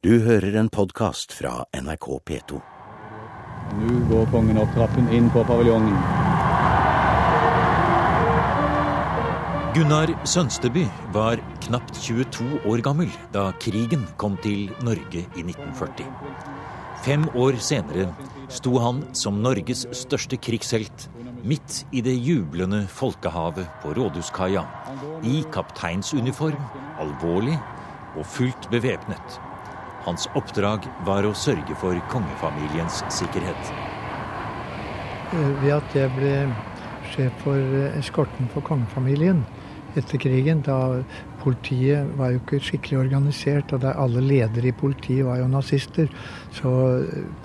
Du hører en podkast fra NRK P2. Nå går kongen opp trappen inn på paviljongen. Gunnar Sønsteby var knapt 22 år gammel da krigen kom til Norge i 1940. Fem år senere sto han som Norges største krigshelt midt i det jublende folkehavet på Rådhuskaia, i kapteinsuniform, alvorlig og fullt bevæpnet. Hans oppdrag var å sørge for kongefamiliens sikkerhet. Ved at jeg ble sjef for eskorten for kongefamilien etter krigen, da politiet var jo ikke skikkelig organisert, og alle ledere i politiet var jo nazister, så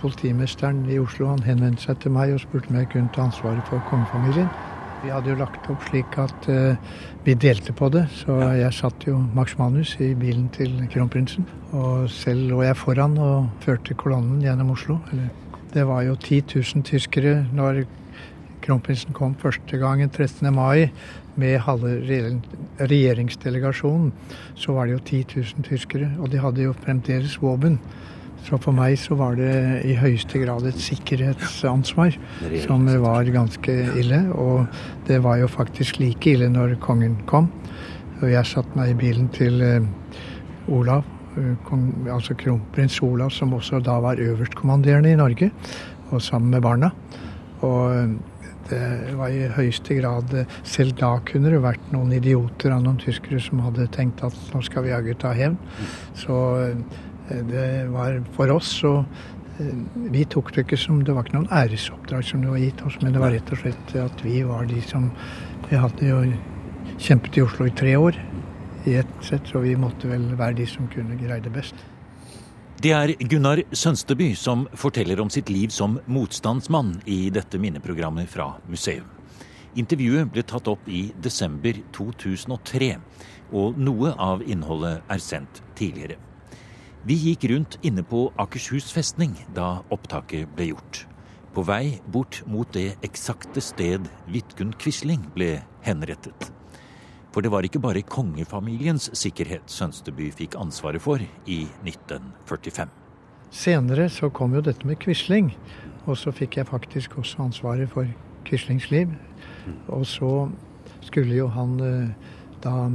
politimesteren i Oslo han henvendte seg til meg og spurte om jeg kunne ta ansvaret for kongefamilien. Vi hadde jo lagt opp slik at uh, vi delte på det, så jeg satt jo Max Manus i bilen til kronprinsen. Og selv lå jeg foran og førte kolonnen gjennom Oslo. Det var jo 10 000 tyskere når kronprinsen kom første gangen 13. mai med halve regjeringsdelegasjonen. Så var det jo 10 000 tyskere, og de hadde jo fremdeles våpen. Så for meg så var det i høyeste grad et sikkerhetsansvar som var ganske ille. Og det var jo faktisk like ille når kongen kom. Og jeg satte meg i bilen til Olav, altså kronprins Olav, som også da var øverstkommanderende i Norge, og sammen med barna. Og det var i høyeste grad Selv da kunne det vært noen idioter av noen tyskere som hadde tenkt at nå skal vi jaggu ta hevn. Så det var for oss så Vi tok det ikke som Det var ikke noen æresoppdrag som det var gitt oss, men det var rett og slett at vi var de som Vi hadde jo kjempet i Oslo i tre år i ett sett, så vi måtte vel være de som kunne greie det best. Det er Gunnar Sønsteby som forteller om sitt liv som motstandsmann i dette minneprogrammet fra museum. Intervjuet ble tatt opp i desember 2003, og noe av innholdet er sendt tidligere. Vi gikk rundt inne på Akershus festning da opptaket ble gjort. På vei bort mot det eksakte sted Vidkun Quisling ble henrettet. For det var ikke bare kongefamiliens sikkerhet Sønsteby fikk ansvaret for i 1945. Senere så kom jo dette med Quisling, og så fikk jeg faktisk også ansvaret for Quislings liv. Og så skulle jo han da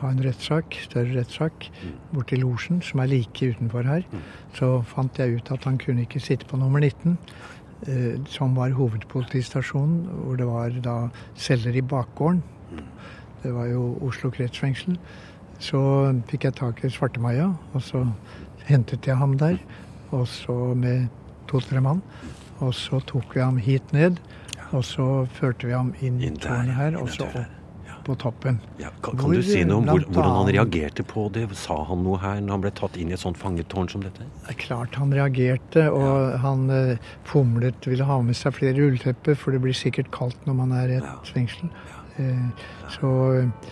ha en rettssak, større rettssak, borti losjen, som er like utenfor her. Så fant jeg ut at han kunne ikke sitte på nummer 19, som var hovedpolitistasjonen, hvor det var da celler i bakgården. Det var jo Oslo kretsfengsel. Så fikk jeg tak i Svartemaja, og så hentet jeg ham der. Og så med to-tre mann. Og så tok vi ham hit ned. Og så førte vi ham inn i tårnet her, og så opp på toppen. Ja, kan, kan du si noe om hvor, hvordan han reagerte på det? Sa han noe her når han ble tatt inn i et sånt fangetårn som dette? Det er klart han reagerte, og ja. han uh, fomlet, ville ha med seg flere ulltepper, for det blir sikkert kaldt når man er i et ja. fengsel. Uh, så uh,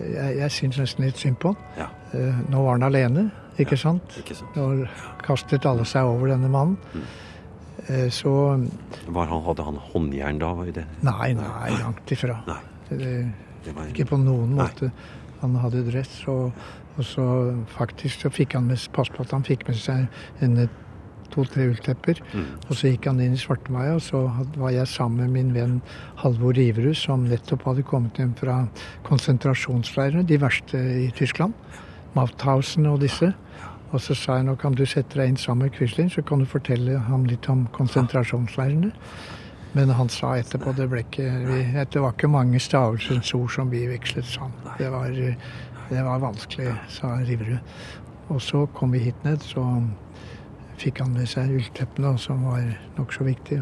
jeg, jeg syns nesten litt synd på han. nå var han alene, ikke sant? Ikke sant? Nå kastet alle seg over denne mannen. Mm. Så han, Hadde han håndjern da? Var Det? Nei, nei, langt ifra. Nei. Det. Ikke på noen måte. Han hadde dress, og, og, så faktisk så fikk han med, pass på at han fikk med seg en to-tre ulltepper. Mm. Og så gikk han inn i Svartemaia, og så var jeg sammen med min venn Halvor Riverud, som nettopp hadde kommet hjem fra konsentrasjonsleirene, de verste i Tyskland. Mauthausen og disse. Og så sa jeg nå kan du sette deg inn sammen med Quisling, så kan du fortelle ham litt om konsentrasjonsleirene. Men han sa etterpå det ble ikke vi, Det var ikke mange stavelsens ord som vi vekslet sånn. Det var, det var vanskelig, sa Riverud. Og så kom vi hit ned, så fikk han med seg ullteppene, som var nokså viktig.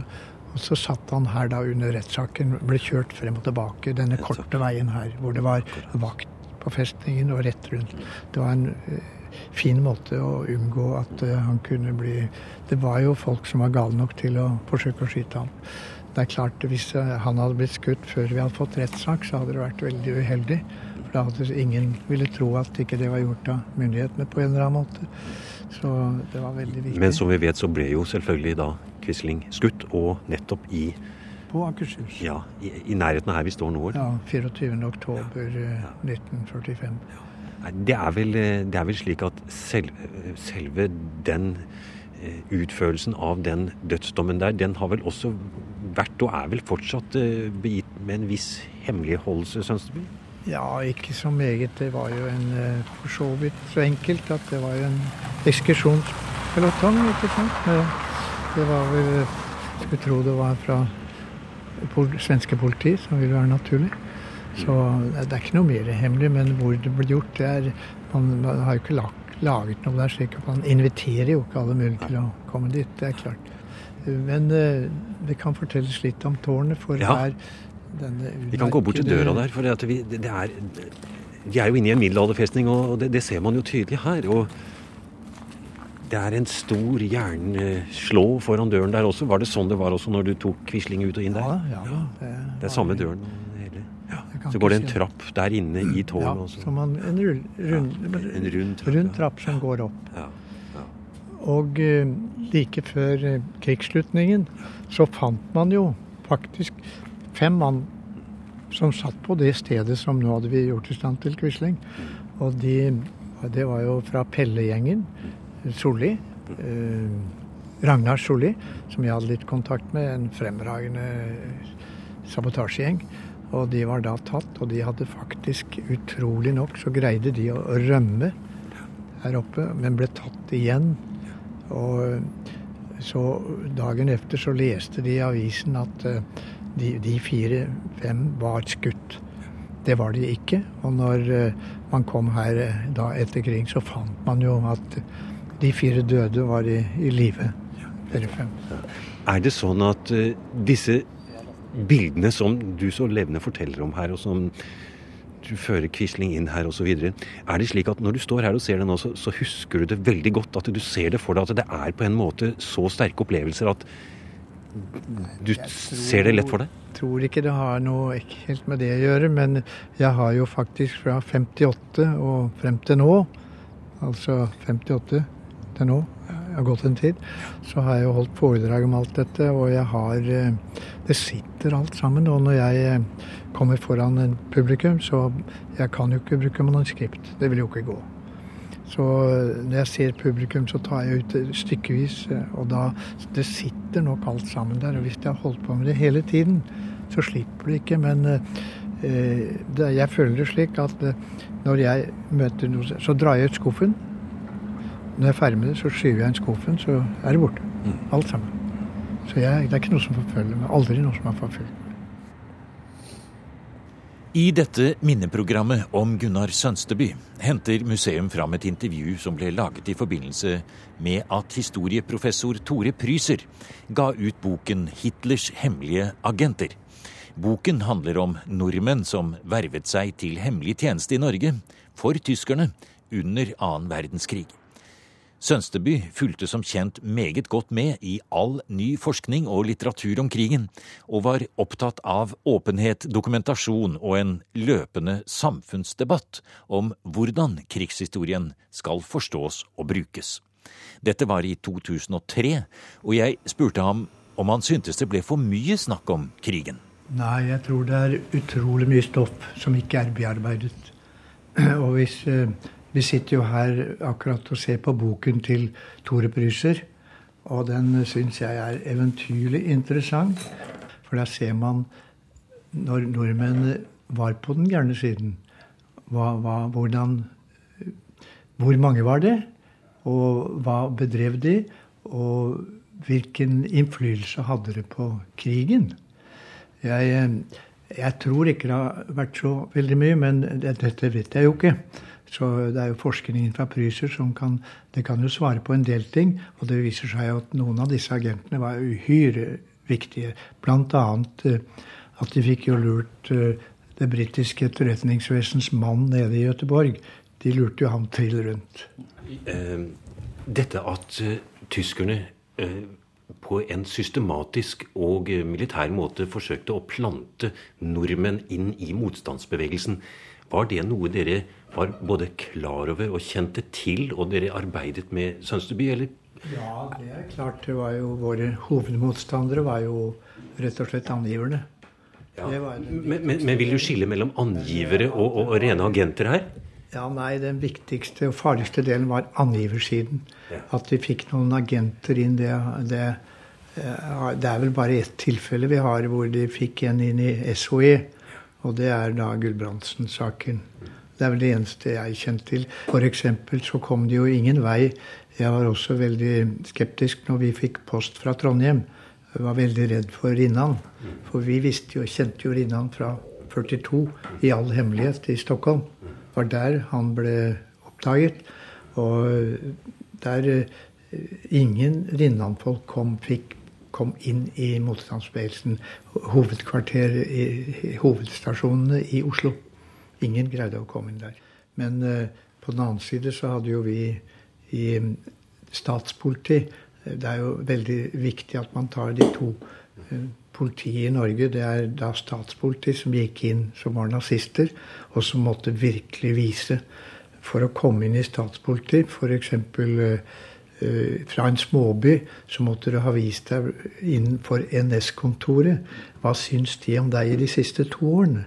Og så satt han her da under rettssaken, ble kjørt frem og tilbake denne korte veien her, hvor det var vakt på festningen og rett rundt. Det var en fin måte å unngå at han kunne bli Det var jo folk som var gale nok til å forsøke å skyte ham. Det er klart, Hvis han hadde blitt skutt før vi hadde fått rettssak, så hadde det vært veldig uheldig. For da hadde ingen ville tro at ikke det var gjort av myndighetene på en eller annen måte. Så det var veldig viktig. Men som vi vet, så ble jo selvfølgelig da Quisling skutt, og nettopp i På Akershus. Ja, i, i nærheten av her vi står nå. Ja, 24. oktober ja. 1945. Det er vel, det er vel slik at selve, selve den eh, utførelsen av den dødsdommen der, den har vel også vært, og er vel fortsatt, eh, begitt med en viss hemmeligholdelse, Sønsteby? Ja, ikke så meget. Det var jo en eh, for så vidt så enkelt at det var jo en ekskursjonspelotong, ikke sant. Det var vel Skulle tro det var fra svenske politi, som ville være naturlig. Så det er ikke noe mer hemmelig, men hvor det ble gjort, det er Man, man har jo ikke lagt, laget noe der, slik at man inviterer jo ikke alle mulige til å komme dit. Det er klart. Men det kan fortelles litt om tårnet, for Ja. her denne Vi kan gå bort til døra der, for det at vi, det, er, vi er jo inne i en middelalderfestning, og det, det ser man jo tydelig her. og det er en stor jernslå foran døren der også. Var det sånn det var også når du tok Quisling ut og inn der? Ja, ja, det, Det er samme døren. hele. Jeg Så går det en si trapp der inne i Ja, tårnet også. som man, en, rund, rund, En rund trapp. rund trapp som går opp. Og eh, like før eh, krigsslutningen så fant man jo faktisk fem mann som satt på det stedet som nå hadde vi gjort i stand til Quisling. Og de, det var jo fra Pelle-gjengen. Solli. Eh, Ragnar Solli, som jeg hadde litt kontakt med. En fremragende sabotasjegjeng. Og de var da tatt, og de hadde faktisk, utrolig nok, så greide de å rømme her oppe, men ble tatt igjen. Og så dagen efter så leste de i avisen at eh, de, de fire-fem var skutt. Det var de ikke. Og når eh, man kom her eh, da etter krig, så fant man jo at de fire døde var i, i live. Er det sånn at eh, disse bildene som du så levende forteller om her, og som du fører Quisling inn her osv., er det slik at når du står her og ser det nå, så, så husker du det veldig godt? At du ser det for deg at det er på en måte så sterke opplevelser at du ser det lett for deg? Jeg tror ikke det har noe helt med det å gjøre, men jeg har jo faktisk fra 58 og frem til nå, altså 58 til nå, det har gått en tid, så har jeg jo holdt foredrag om alt dette, og jeg har eh, Det sitter alt sammen. Og når jeg eh, kommer foran en publikum, så jeg kan jo ikke bruke manuskript. Det vil jo ikke gå. Så eh, når jeg ser publikum, så tar jeg ut stykkevis, og da Det sitter nok alt sammen der. Og hvis jeg har holdt på med det hele tiden, så slipper det ikke. Men eh, det, jeg føler det slik at når jeg møter noe, så drar jeg ut skuffen. Når jeg er ferdig med det, så skyver jeg inn skuffen, så er det borte. Alt sammen. Så jeg, det er ikke noe som forfølger meg. Aldri noe som har forfulgt meg. I dette minneprogrammet om Gunnar Sønsteby henter museum fram et intervju som ble laget i forbindelse med at historieprofessor Tore Pryser ga ut boken 'Hitlers hemmelige agenter'. Boken handler om nordmenn som vervet seg til hemmelig tjeneste i Norge for tyskerne under annen verdenskrig. Sønsteby fulgte som kjent meget godt med i all ny forskning og litteratur om krigen, og var opptatt av åpenhet, dokumentasjon og en løpende samfunnsdebatt om hvordan krigshistorien skal forstås og brukes. Dette var i 2003, og jeg spurte ham om han syntes det ble for mye snakk om krigen. Nei, jeg tror det er utrolig mye stoff som ikke er bearbeidet. Og hvis eh, Vi sitter jo her akkurat og ser på boken til Tore Pryser, og den syns jeg er eventyrlig interessant. For der ser man når nordmenn var på den gærne siden, hva, hva, hvordan Hvor mange var det? Og hva bedrev de? Og hvilken innflytelse hadde det på krigen? Jeg, eh, jeg tror ikke det har vært så veldig mye, men dette vet jeg jo ikke. Så det er jo forskningen fra Pryser som kan, kan jo svare på en del ting. Og det viser seg at noen av disse agentene var uhyre viktige. Annet eh, at de fikk jo lurt eh, det britiske etterretningsvesens mann nede i Gøteborg. De lurte jo ham trill rundt. Eh, dette at eh, tyskerne på en systematisk og militær måte forsøkte å plante nordmenn inn i motstandsbevegelsen, var det noe dere var både klar over og kjente til, og dere arbeidet med Sønsteby, eller? Ja, det er klart. Det var jo Våre hovedmotstandere var jo rett og slett angiverne. Ja. Men, men, men vil du skille mellom angivere og, og, og rene agenter her? Ja, nei, Den viktigste og farligste delen var angiversiden. Ja. At vi fikk noen agenter inn. Det, det, eh, det er vel bare ett tilfelle vi har hvor de fikk en inn i SOE. Og det er da Gulbrandsen-saken. Det er vel det eneste jeg kjente til. F.eks. så kom det jo ingen vei. Jeg var også veldig skeptisk når vi fikk post fra Trondheim. Jeg var veldig redd for Rinnan. For vi visste jo, kjente jo Rinnan fra 42 i all hemmelighet i Stockholm. Det var der han ble oppdaget. Og der eh, ingen Rinnan-folk kom, fikk kom inn i motstandsbevegelsen. Hovedkvarter i hovedstasjonene i Oslo. Ingen greide å komme inn der. Men uh, på den annen side så hadde jo vi i statspoliti Det er jo veldig viktig at man tar de to. Uh, politiet i Norge, det er da statspoliti som gikk inn som var nazister, og som måtte virkelig vise for å komme inn i statspoliti. F.eks. Uh, fra en småby så måtte du ha vist deg innenfor NS-kontoret. Hva syns de om deg i de siste to årene?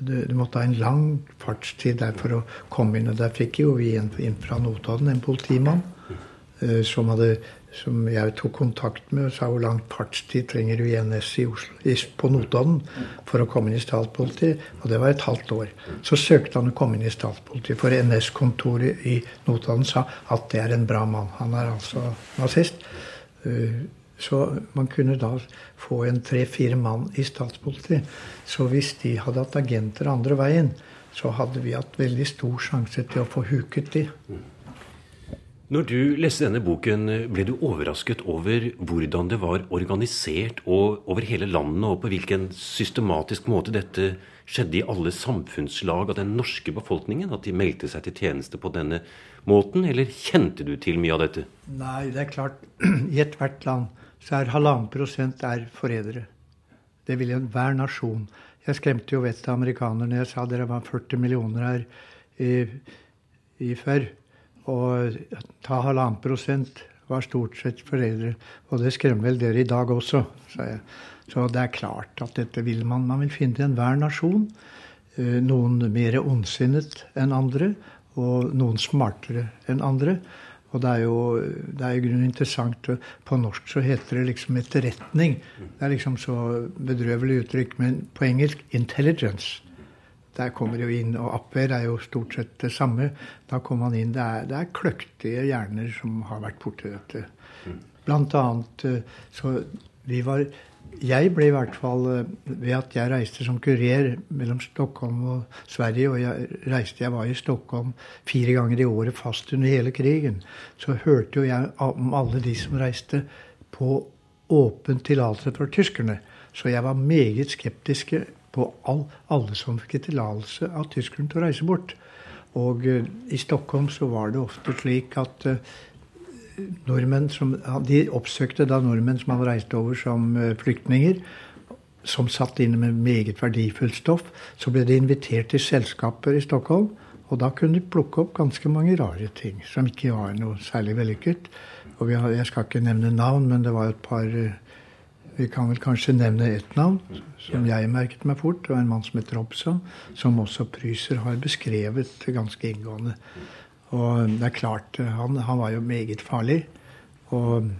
Du, du, måtte ha en lang fartstid der for å komme inn. Og der fikk jo vi inn, inn fra Notodden en politimann uh, som, hadde, som, jeg tok kontakt med og sa hvor lang fartstid trenger du i NS i Oslo, i, på Notodden for å komme inn i statspolitiet. Og det var et halvt år. Så søkte han å komme inn i statspolitiet, for NS-kontoret i Notodden sa at det er en bra mann. Han er altså nazist. Uh, så man kunne da få en tre-fire mann i statspolitiet. Så hvis de hadde hatt agenter andre veien, så hadde vi hatt veldig stor sjanse til å få huket de. Når du leste denne boken, ble du overrasket over hvordan det var organisert og over hele landet, og på hvilken systematisk måte dette skjedde i alle samfunnslag av den norske befolkningen? At de meldte seg til tjeneste på denne måten, eller kjente du til mye av dette? Nei, det er klart. I ethvert land så er halvannen prosent er forrædere. Det vil enhver nasjon. Jeg skremte jo vettet av amerikanerne jeg sa dere var 40 millioner her i, i før. Og ta halvannen prosent var stort sett foreldre. Og det skremmer vel dere i dag også, sa jeg. Så det er klart at dette vil man. Man vil finne enhver nasjon. Eh, noen mer ondsinnet enn andre, og noen smartere enn andre. Og det er jo det er i grunnen interessant. På norsk så heter det liksom etterretning. Det er liksom så bedrøvelig uttrykk. Men på engelsk intelligence. Der kommer det jo inn, og Apper er jo stort sett det samme. Da kommer man inn. Det er, det er kløktige hjerner som har vært borti dette. Blant annet eh, så vi var jeg ble i hvert fall eh, ved at jeg reiste som kurer mellom Stockholm og Sverige, og jeg reiste, jeg var i Stockholm fire ganger i året fast under hele krigen, så hørte jo jeg om alle de som reiste på åpen tillatelse for tyskerne. Så jeg var meget skeptisk på all, alle som fikk tillatelse av tyskerne til å reise bort. Og uh, i Stockholm så var det ofte slik at uh, nordmenn som, De oppsøkte da nordmenn som hadde reist over som eh, flyktninger, som satt inne med meget verdifullt stoff. Så ble de invitert til selskaper i Stockholm, og da kunne de plukke opp ganske mange rare ting som ikke var noe særlig vellykket. Og har, Jeg skal ikke nevne navn, men det var et par eh, Vi kan vel kanskje nevne ett navn som jeg merket meg fort. Det var En mann som heter Robson, som også Pryser har beskrevet ganske inngående. Og det er klart, han, han var jo meget farlig. Og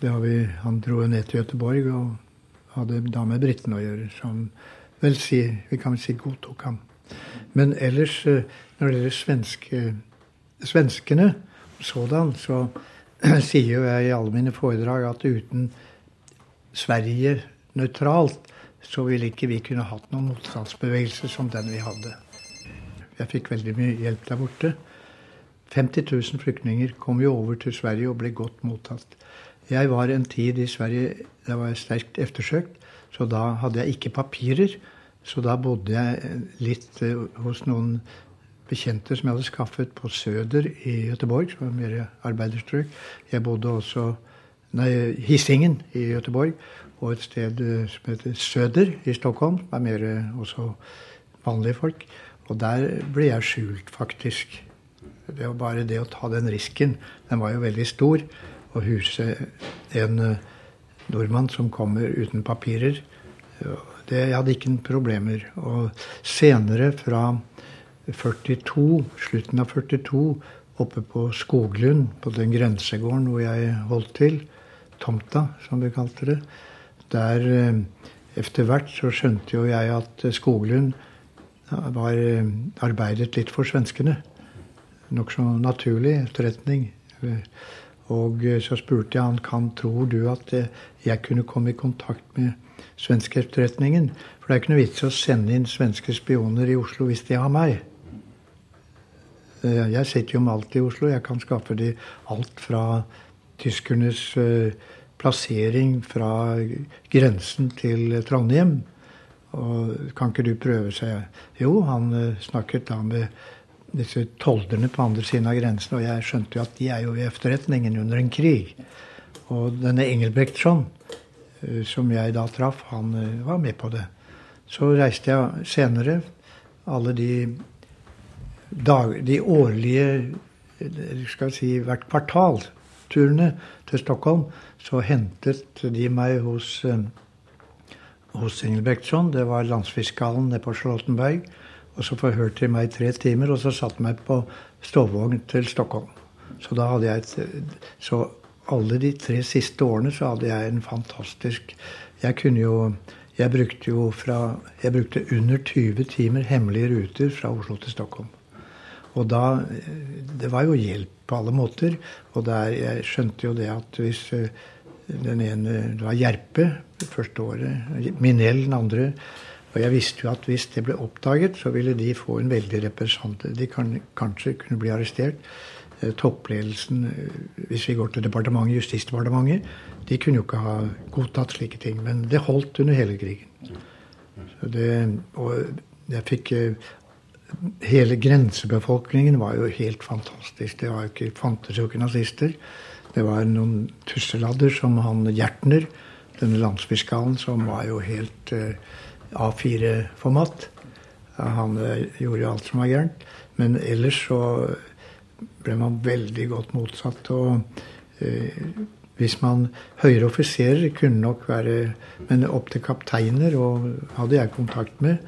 vi, han dro jo ned til Gøteborg og hadde da med britene å gjøre, som vel si, vi kan vel si godtok ham. Men ellers, eh, når det gjelder svenske, svenskene sådan, så sier jo jeg i alle mine foredrag at uten Sverige nøytralt, så ville ikke vi kunne hatt noen motstandsbevegelse som den vi hadde. Jeg fikk veldig mye hjelp der borte. 50 000 flyktninger kom jo over til Sverige og ble godt mottatt. Jeg var en tid i Sverige da var jeg sterkt ettersøkt, så da hadde jeg ikke papirer. Så da bodde jeg litt eh, hos noen bekjente som jeg hadde skaffet på Søder i Göteborg, som var mer arbeiderstrøk. Jeg bodde også nei, Hissingen i Göteborg, og et sted eh, som heter Søder i Stockholm, som er mer eh, også vanlige folk. Og der ble jeg skjult, faktisk. Det var bare det å ta den risken. Den var jo veldig stor. Å huse en eh, nordmann som kommer uten papirer. Det, jeg hadde ikke problemer. Og senere, fra 42, slutten av 42, oppe på Skoglund, på den grensegården hvor jeg holdt til, tomta, som vi kalte det, der eh, etter hvert så skjønte jo jeg at Skoglund var eh, arbeidet litt for svenskene. Nokså naturlig etterretning. Og så spurte jeg han kan tror du at jeg kunne komme i kontakt med svenske etterretningen. For det er ikke noe vits å sende inn svenske spioner i Oslo hvis de har meg. Eh, jeg sitter jo med alt i Oslo. Jeg kan skaffe de alt fra tyskernes eh, plassering fra grensen til Trondheim. Og kan ikke du prøve seg? Jo, han eh, snakket da med disse tolderne på andre siden av grensen, og jeg skjønte jo at de er jo i efterretningen under en krig. Og denne Engelbrektsson, som jeg da traff, han var med på det. Så reiste jeg senere alle de dag, de årlige skal si, hvert kvartal turene til Stockholm, så hentet de meg hos, eh, hos Engelbrektsson. Det var landsfiskalen nede på Charlottenberg. Og så forhørte de meg i tre timer, og så satte de meg på ståvogn til Stockholm. Så da hadde jeg et, så alle de tre siste årene så hadde jeg en fantastisk Jeg kunne jo Jeg brukte jo fra Jeg brukte under 20 timer hemmelige ruter fra Oslo til Stockholm. Og da Det var jo hjelp på alle måter. Og der, jeg skjønte jo det at hvis eh, den ene Det var Gjerpe første året. Minell den andre. Og jeg visste jo at hvis det ble oppdaget, så ville de få en veldig representant. De kan, kanskje kunne bli arrestert. Eh, toppledelsen, eh, hvis vi går til departementet, Justisdepartementet, de kunne jo ikke ha godtatt slike ting. Men det holdt under hele krigen. Det, og jeg fikk hele grensebefolkningen var jo helt fantastisk. Det var ikke, fantes jo ikke nazister. Det var noen tusseladder som han Gjertner, denne landsfiskalen, som var jo helt uh, A4-format. Han uh, gjorde jo alt som var gærent. Men ellers så ble man veldig godt motsatt. Og eh, hvis man Høyere offiserer kunne nok være Men opp til kapteiner og hadde jeg kontakt med.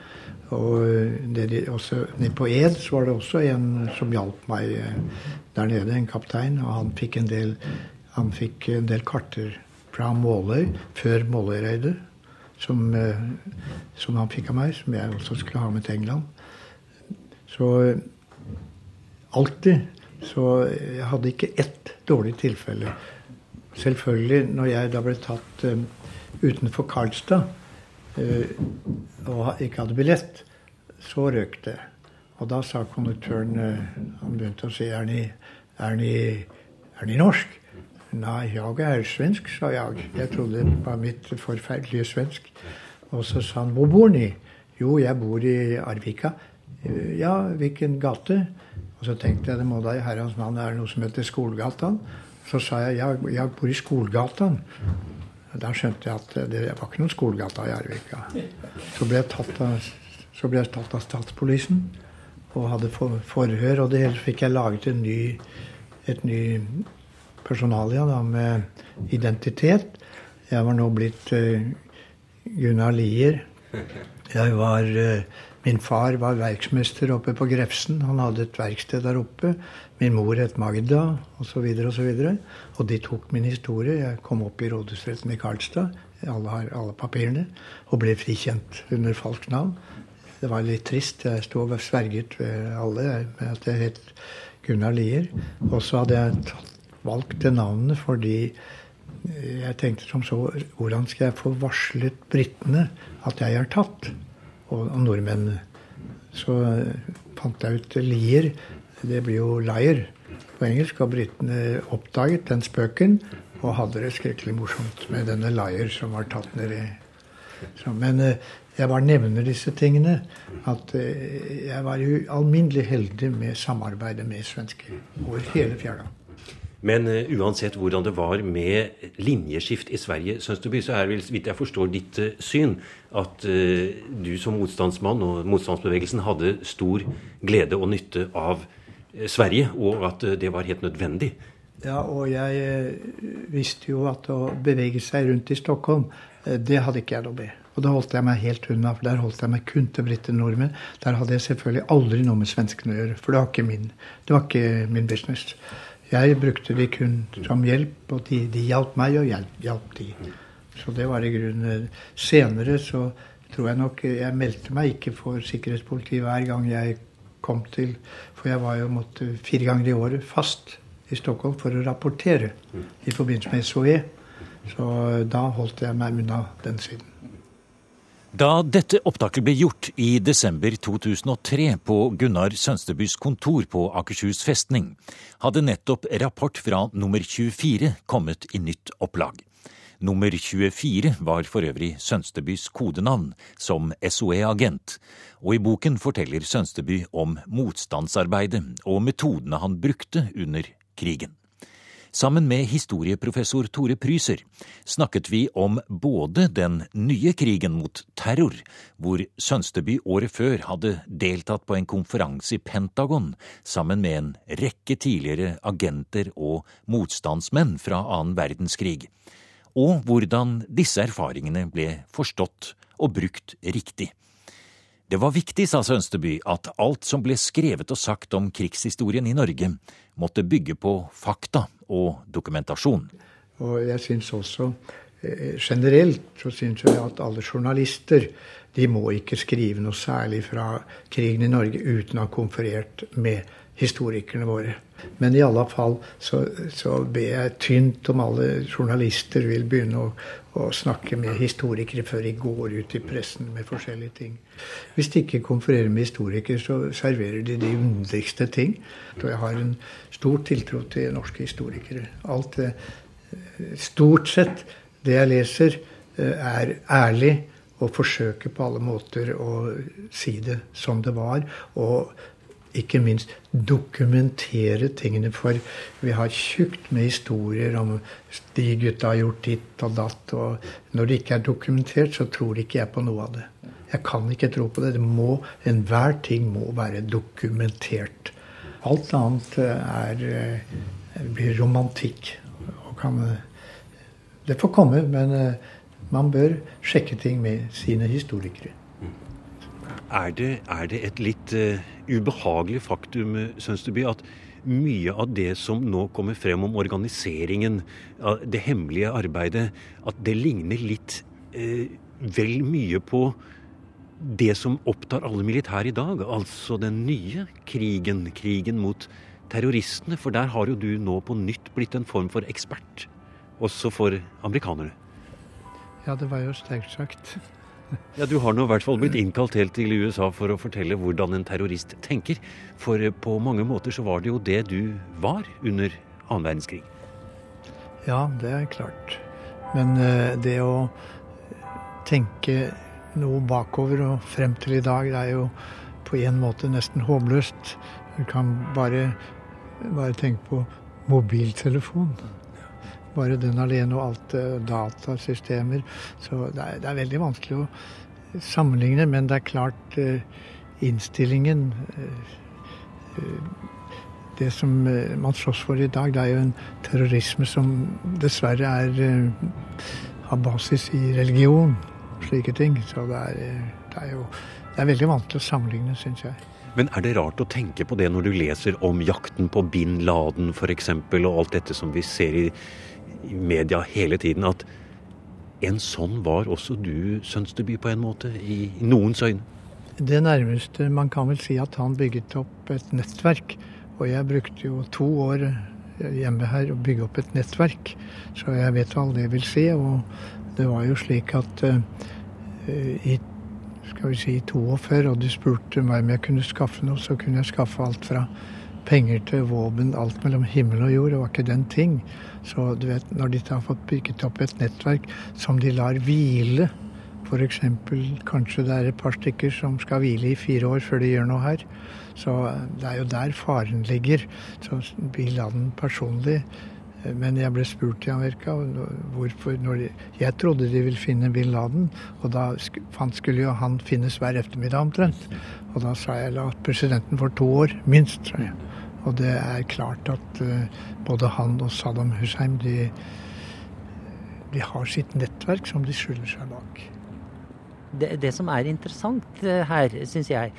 Og de, også, på Ed så var det også en som hjalp meg eh, der nede, en kaptein. Og han fikk en del, han fikk en del karter fra Måløy før Måløy-raidet. Som, eh, som, han fikk av meg, som jeg også skulle ha med til England. Så alltid Så jeg hadde ikke ett dårlig tilfelle. Selvfølgelig, når jeg da ble tatt um, utenfor Karlstad uh, og ikke hadde billett, så røk det. Og da sa konduktøren uh, Han begynte å si er ni, ni norsk? Nei, jeg er svensk, sa jeg. Jeg trodde det var mitt forferdelige svensk. Og så sa han hvor bor ni? Jo, jeg bor i Arvika. Ja, hvilken gate? Og så tenkte jeg det må da i herrens navn være noe som heter Skolegatan. Så sa jeg jeg, jeg bor i Skolegatan. Da skjønte jeg at det var ikke noen skolegata i Arvika. Så ble jeg tatt av, av statspolisen og hadde forhør. Og det hele fikk jeg laget en ny, et ny personalia da, med identitet. Jeg var nå blitt uh, Gunnar Lier. Jeg var uh, Min far var verksmester oppe på Grefsen. Han hadde et verksted der oppe. Min mor het Magda, osv. osv. Og, og de tok min historie. Jeg kom opp i rådhusretten i Karlstad, alle har alle papirene, og ble frikjent under falskt navn. Det var litt trist. Jeg sto og sverget ved alle med at jeg het Gunnar Lier. Og så hadde jeg tatt, valgt det navnet fordi jeg tenkte som så Hvordan skal jeg få varslet britene at jeg er tatt? og, og nordmennene. Så fant jeg ut Lier. Det blir jo Liar på engelsk. Og britene oppdaget den spøken og hadde det skrekkelig morsomt med denne Liar som var tatt nedi. Men eh, jeg bare nevner disse tingene. At eh, jeg var jo alminnelig heldig med samarbeidet med svensker over hele fjæra. Men uh, uansett hvordan det var med linjeskift i Sverige, Sønsteby, så er vel, vidt jeg forstår ditt uh, syn, at uh, du som motstandsmann og motstandsbevegelsen hadde stor glede og nytte av Sverige, og at det var helt nødvendig. Ja, og jeg visste jo at å bevege seg rundt i Stockholm, det hadde ikke jeg noe med. Og da holdt jeg meg helt unna, for der holdt jeg meg kun til briter nordmenn. Der hadde jeg selvfølgelig aldri noe med svenskene å gjøre, for det var ikke min, det var ikke min business. Jeg brukte de kun som hjelp, og de, de hjalp meg, og jeg hjalp de. Så det var i grunnen Senere så tror jeg nok Jeg meldte meg ikke for sikkerhetspolitiet hver gang jeg kom til For jeg var jo måtte fire ganger i året fast i Stockholm for å rapportere i forbindelse med SOE. Så da holdt jeg meg unna den siden. Da dette opptaket ble gjort i desember 2003 på Gunnar Sønstebys kontor på Akershus festning, hadde nettopp rapport fra nummer 24 kommet i nytt opplag. Nummer 24 var for øvrig Sønstebys kodenavn som SOE-agent, og i boken forteller Sønsteby om motstandsarbeidet og metodene han brukte under krigen. Sammen med historieprofessor Tore Pryser snakket vi om både den nye krigen mot terror, hvor Sønsteby året før hadde deltatt på en konferanse i Pentagon sammen med en rekke tidligere agenter og motstandsmenn fra annen verdenskrig, og hvordan disse erfaringene ble forstått og brukt riktig. Det var viktig, sa Sønsteby, at alt som ble skrevet og sagt om krigshistorien i Norge, måtte bygge på fakta og dokumentasjon. Og jeg syns også eh, generelt så syns jeg at alle journalister de må ikke skrive noe særlig fra krigen i Norge uten å ha konferert med historikerne våre. Men i alle fall så, så ber jeg tynt om alle journalister vil begynne å, å, snakke med historikere før de går ut i pressen med forskjellige ting. Hvis de ikke konfererer med historikere, så serverer de de underligste ting. Og jeg har en stor tiltro til norske historikere. Alt det, stort sett det jeg leser, er ærlig og forsøker på alle måter å si det som det var. Og ikke minst dokumentere tingene. For vi har tjukt med historier om de gutta har gjort ditt og datt. Og når det ikke er dokumentert, så tror ikke jeg på noe av det. Jeg kan ikke tro på det. det må, Enhver ting må være dokumentert. Alt annet er, eh, blir romantikk. Kan, eh, det får komme, men eh, man bør sjekke ting med sine historikere. Er det, er det et litt uh, ubehagelig faktum, Sønsteby, at mye av det som nå kommer frem om organiseringen, det hemmelige arbeidet, at det ligner litt uh, vel mye på det som opptar alle militære i dag, altså den nye krigen, krigen mot terroristene. For der har jo du nå på nytt blitt en form for ekspert, også for amerikanere. Ja, det var jo sterkt sagt. Ja, Du har nå i hvert fall blitt innkalt helt til USA for å fortelle hvordan en terrorist tenker. For på mange måter så var det jo det du var under annen verdenskrig. Ja, det er klart. Men uh, det å tenke noe bakover og frem til i dag, det er jo på en måte nesten håpløst. Du kan bare, bare tenke på mobiltelefon. Bare den alene og alt uh, datasystemer. Så det er, det er, veldig vanskelig å sammenligne, men det er klart uh, innstillingen det som man slåss for i dag, det er jo en terrorisme som dessverre er, har basis i religion. Slike ting. Så det er, det er jo det er veldig vanskelig å sammenligne, syns jeg. Men er det rart å tenke på det når du leser om jakten på bin Laden f.eks., og alt dette som vi ser i, i media hele tiden, at en sånn var også du, Sønsteby, på en måte, i, noens øyne? Det nærmeste man kan vel si at han bygget opp et nettverk. Og jeg brukte jo to år hjemme her å bygge opp et nettverk, så jeg vet hva det vil si. Og det var jo slik at uh, i skal vi si 42, og du spurte meg om jeg kunne skaffe noe, så kunne jeg skaffe alt fra penger til våpen, alt mellom himmel og jord. Det var ikke den ting. Så du vet, når de har fått bygget opp et nettverk som de lar hvile F.eks. kanskje det er et par stykker som skal hvile i fire år før de gjør noe her. Så det er jo der faren ligger. Så bin Laden personlig men jeg ble spurt i Amerika hvorfor de, Jeg trodde de ville finne bin Laden, og da skulle jo han finnes hver ettermiddag omtrent. Og da sa jeg at presidenten for to år, minst. sa jeg. Og det er klart at uh, både han og Saddam Hussein de, de har sitt nettverk som de skylder seg bak. det, det som er interessant her, syns jeg,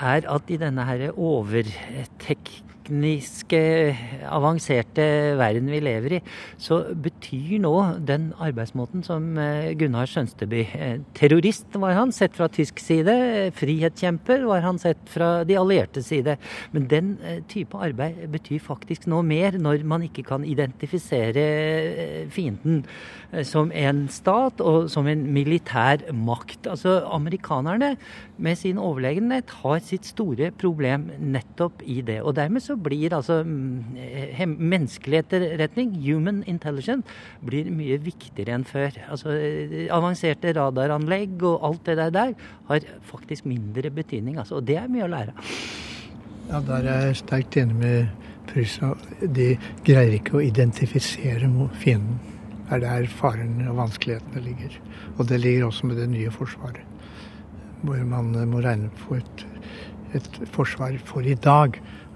er at i denne her overtek tekniske, avanserte verden vi lever i, så betyr nå den arbeidsmåten som eh, Gunnar Skjønsteby eh, Terrorist var han, sett fra tysk side. Frihetskjemper var han sett fra de allierte side. Men den eh, type arbeid betyr faktisk nå mer når man ikke kan identifisere fienden som en stat og som en militær makt. Altså Amerikanerne med sin overlegenhet har sitt store problem nettopp i det. Og dermed så blir altså mm, menneskelig etterretning, human intelligence, blir mye viktigere enn før. Altså Avanserte radaranlegg og alt det der, der har faktisk mindre betydning. Altså, og det er mye å lære. Ja, Der er jeg sterkt enig med Prysa. De greier ikke å identifisere fienden. Det er der faren og vanskelighetene ligger. Og det ligger også med det nye forsvaret. Hvor man må regne på et, et forsvar for i dag